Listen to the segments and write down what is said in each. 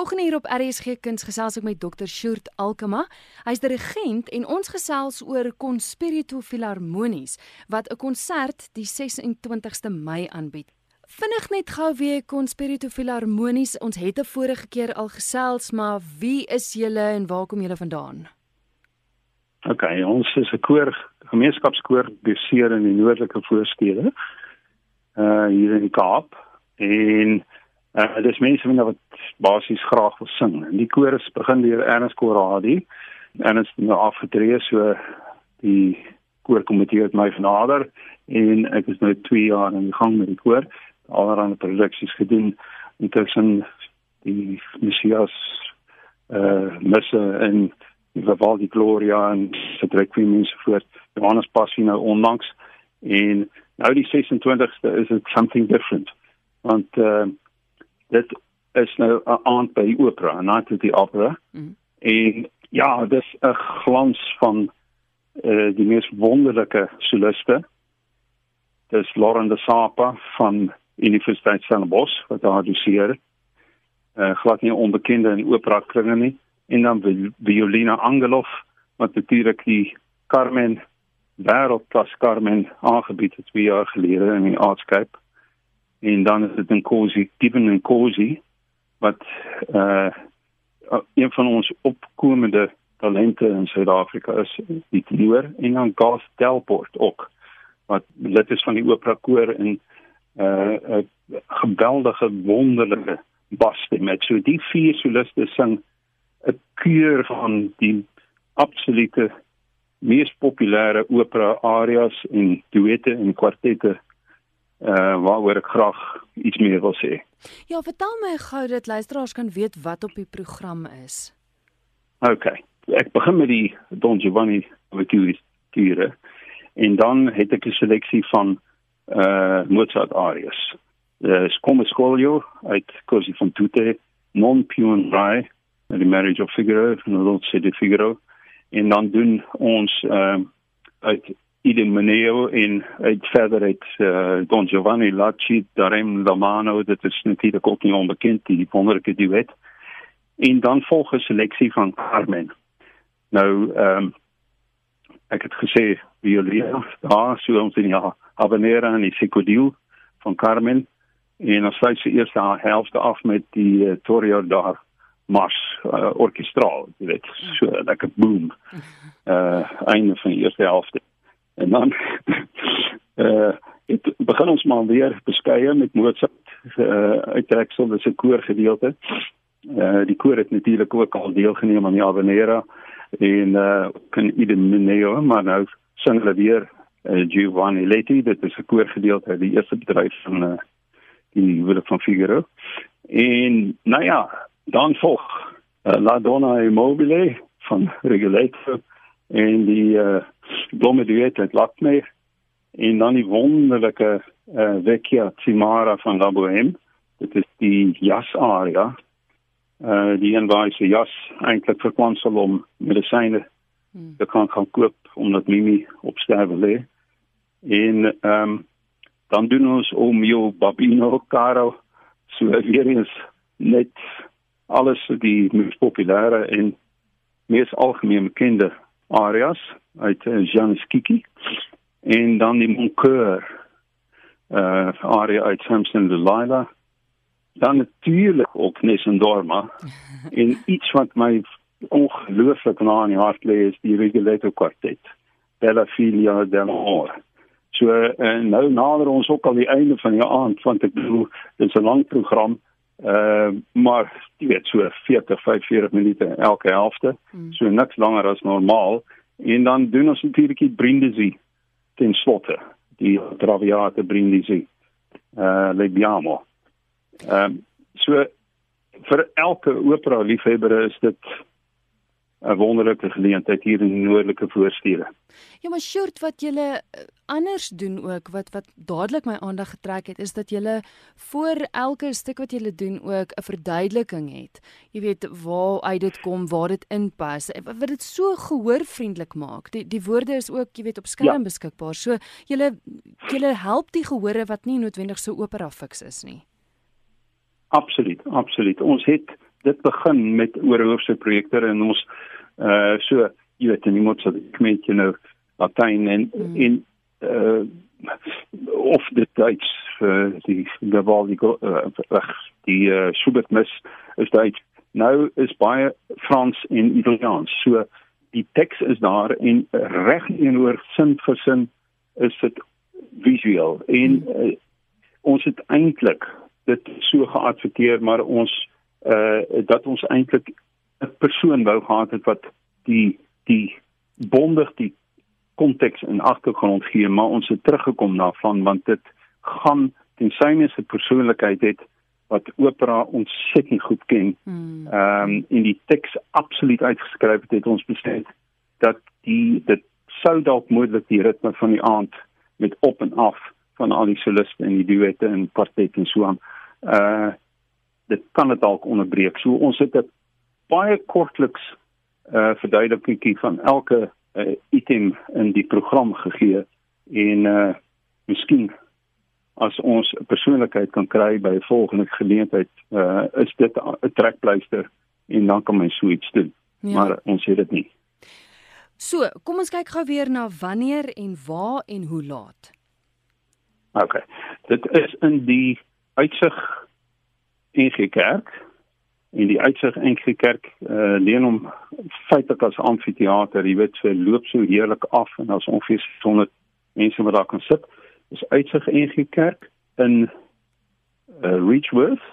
Volgende hier op RSG Kuns gesels ek met Dr. Shurt Alkema. Hy's die regent en ons gesels oor Conspirito Philharmonies wat 'n konsert die 26ste Mei aanbied. Vinnig net gou weer Conspirito Philharmonies. Ons het 'n vorige keer al gesels, maar wie is julle en waar kom julle vandaan? OK, ons is 'n koor, gemeenskapskoor beseer in die noordelike voorstede. Uh hier in die Kaap en uh dis mense wat basies graag wil sing. En die koor is begin deur Ernest Koradi en is nou afgetree so die koorkomitee het my genader en ek is nou 2 jaar in die gang met die koor allerlei produksies gedoen intussen die Messias eh uh, misse en Vivaldi Gloria en Requiem en so voort. Johannes Passie nou onlangs en nou die 26ste is it something different. Want eh uh, dit is nou 'n aand by die opera, 'n night at the opera. Mm. En ja, dis 'n glans van eh uh, die mees wonderlike soliste. Dis Lauren de Sapa van Universiteit Stellenbosch wat daar doseer. Eh uh, glad nie onbekende in opera kringe nie en dan Violina Angelov wat natuurlik die Carmen wêreldklas Carmen aangebied het 2 jaar gelede in die Artscape. En dan is dit 'n Cosi, Given en Cosi wat eh uh, een van ons opkomende talente in Suid-Afrika is, die tenor en dan Gas Delport ook wat lid is van die opera koor en uh 'n geweldige wonderlike basstem so die vier soliste sing 'n keur van die absolute mees populêre opera arias en duette en kwartette uh waaroor ek graag iets meer wil sê. Ja, vertel my gou dat luisteraars kan weet wat op die program is. OK. Ek begin met die Don Giovanni Overture en dan het ek 'n seleksie van uh Mozart arias. Uh Come Scolio uit Così fan tutte, Non più un rai, The Marriage of Figaro, Dolce di Figaro. En dan doen ons uh uit Idem Meneo in uit verder uit uh, Don Giovanni Lacci, Darem Lamano, dit is natuurlik ook nie onbekend die wonderlike duet. En dan volg 'n seleksie van Carmen. Nou ehm um, ek het gesê Violina, daar so ons in ja Habanera en die Sicodil van Carmen en dan sluit sy eerste helfte af met die uh, Torio daar Mars uh, orkestraal, jy weet, so lekker boom. Uh einde van die eerste helfte. En dan uh het begin ons maar weer beskeie met Mozart uh uittreksel dis 'n koorgedeelte. Uh die koor het natuurlik ook al deelgeneem aan die Habanera en uh kan Eden Mineo maar nou sing hulle weer uh, Giovanni Letti dit is 'n koorgedeelte uit die eerste bedryf van uh, die Wille van Figaro en nou ja dan volg uh, La Donna Immobile van Regulator en die uh, blomme duet uit Lakme en dan die wonderlike uh, Vecchia Cimara van La Bohème dit is die jas aria uh, die enwyse jas eintlik verkwansel om medisyne hmm. te kan gaan koop omdat Mimi op sterwe lê. En ehm um, dan doen ons om jou Babino Caro so weer eens net alles die mees populêre en mees algemeen bekende arias uit uh, Jean Skiki en dan die Moncur uh aria uit Samson Delilah dan natuurlik ook Nesendorma en iets wat my ongelooflik na in die hart lê is die Rigoletto kwartet. Bella Filia dell'Amore. So en nou nader ons ook al die einde van die aand want ek bedoel dit is 'n lang program. Uh maar jy weet so 40 45 minute elke helfte. Mm. So niks langer as normaal en dan doen ons natuurlik die Brindisi ten slotte die Traviata Brindisi. Uh Lebbiamo. Ehm um, so vir elke opera liefhebber is dit 'n wonderlike geleentheid hier in die noordelike voorstede. Ja, maar short wat julle eh, anders doen ook wat wat dadelik my aandag getrek het is dat julle voor elke stuk wat julle doen ook 'n verduideliking het. Jy weet waar uit dit kom, waar dit inpas, eh, wat dit so gehoorvriendelik maak. Die die woorde is ook, jy weet, op skerm ja. beskikbaar. So julle julle help die gehore wat nie noodwendig so opera fiks is nie. Absoluut, absoluut. Ons het dit begin met oorhoofse projekte en ons uh so jy weet nie moet so ek meen jy nou Latyn en mm. en uh of dit Duits uh, die geval die uh, die uh, Schubert mis is Duits nou is baie Frans en Italiaans. So die teks is daar en reg teenoor sin vir sin is dit visueel. En uh, ons het eintlik dit so geadverteer maar ons uh dat ons eintlik 'n persoon wou gehad het wat die die bondig die konteks en agtergrond gee, maar ons het teruggekom daarvan want dit gaan ten syne se persoonlikheid het wat opera ontsettend goed ken. Hmm. Ehm um, in die teks absoluut uitgeskryf het, het ons besluit dat die dit sou dalk moontlik die ritme van die aand met op en af van al die soliste en die duette en kwartet en so aan. Uh dit kan dit dalk onderbreek. So ons het 'n baie kortliks uh verduideliking van elke uh, item in die program gegee en uh miskien as ons 'n persoonlikheid kan kry by 'n volgende geleentheid uh is dit 'n trekpleister en dan kan mens so iets doen. Ja. Maar ons het dit nie. So, kom ons kyk gou weer na wanneer en waar en hoe laat. OK. Dit is in die uitsig NG Kerk en die uitsig NG Kerk uh, leen hom feitelik as amfitheater, jy weet, so loop so heerlik af en daar's ongeveer 100 mense wat daar kan sit. Dis uitsig NG Kerk in uh, Reachworth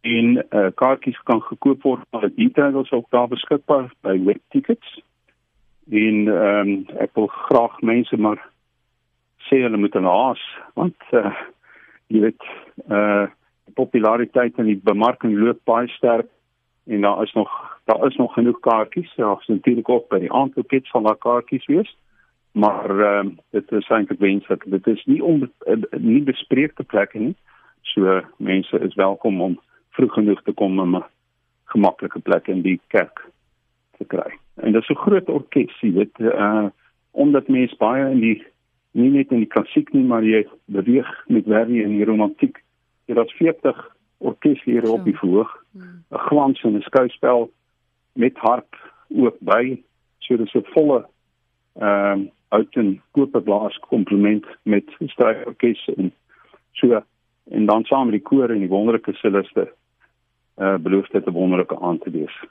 en uh, kaartjies kan gekoop word maar die details ook daar beskikbaar by webtickets. En ehm um, ek wil graag mense maar sê hulle moet hulle haas want uh, jy weet uh populariteit en die bemarking loop baie sterk en daar is nog daar is nog genoeg kaartjies. Ja, natuurlik ook by die aandloopkits van daai kaartjies wees. Maar ehm uh, dit is eintlik wenslik. Dit is nie om nie bespreekte plekke nie. So mense is welkom om vroeg genoeg te kom om 'n gemaklike plek in die kerk te kry. En dit is 'n groot orkes, jy weet, uh omdat mense baie in die nie net in die klassiek nie, maar jy beweeg met Verdi en die romantiek jy het 40 orkeslede op die verhoog, hmm. 'n glans en 'n skouspel met harp ook by, so dis 'n volle ehm um, outen koperblaas komplement met strykorkes en so en dan saam met die koor en die wonderlike soliste uh beloof dit 'n wonderlike aand te wees.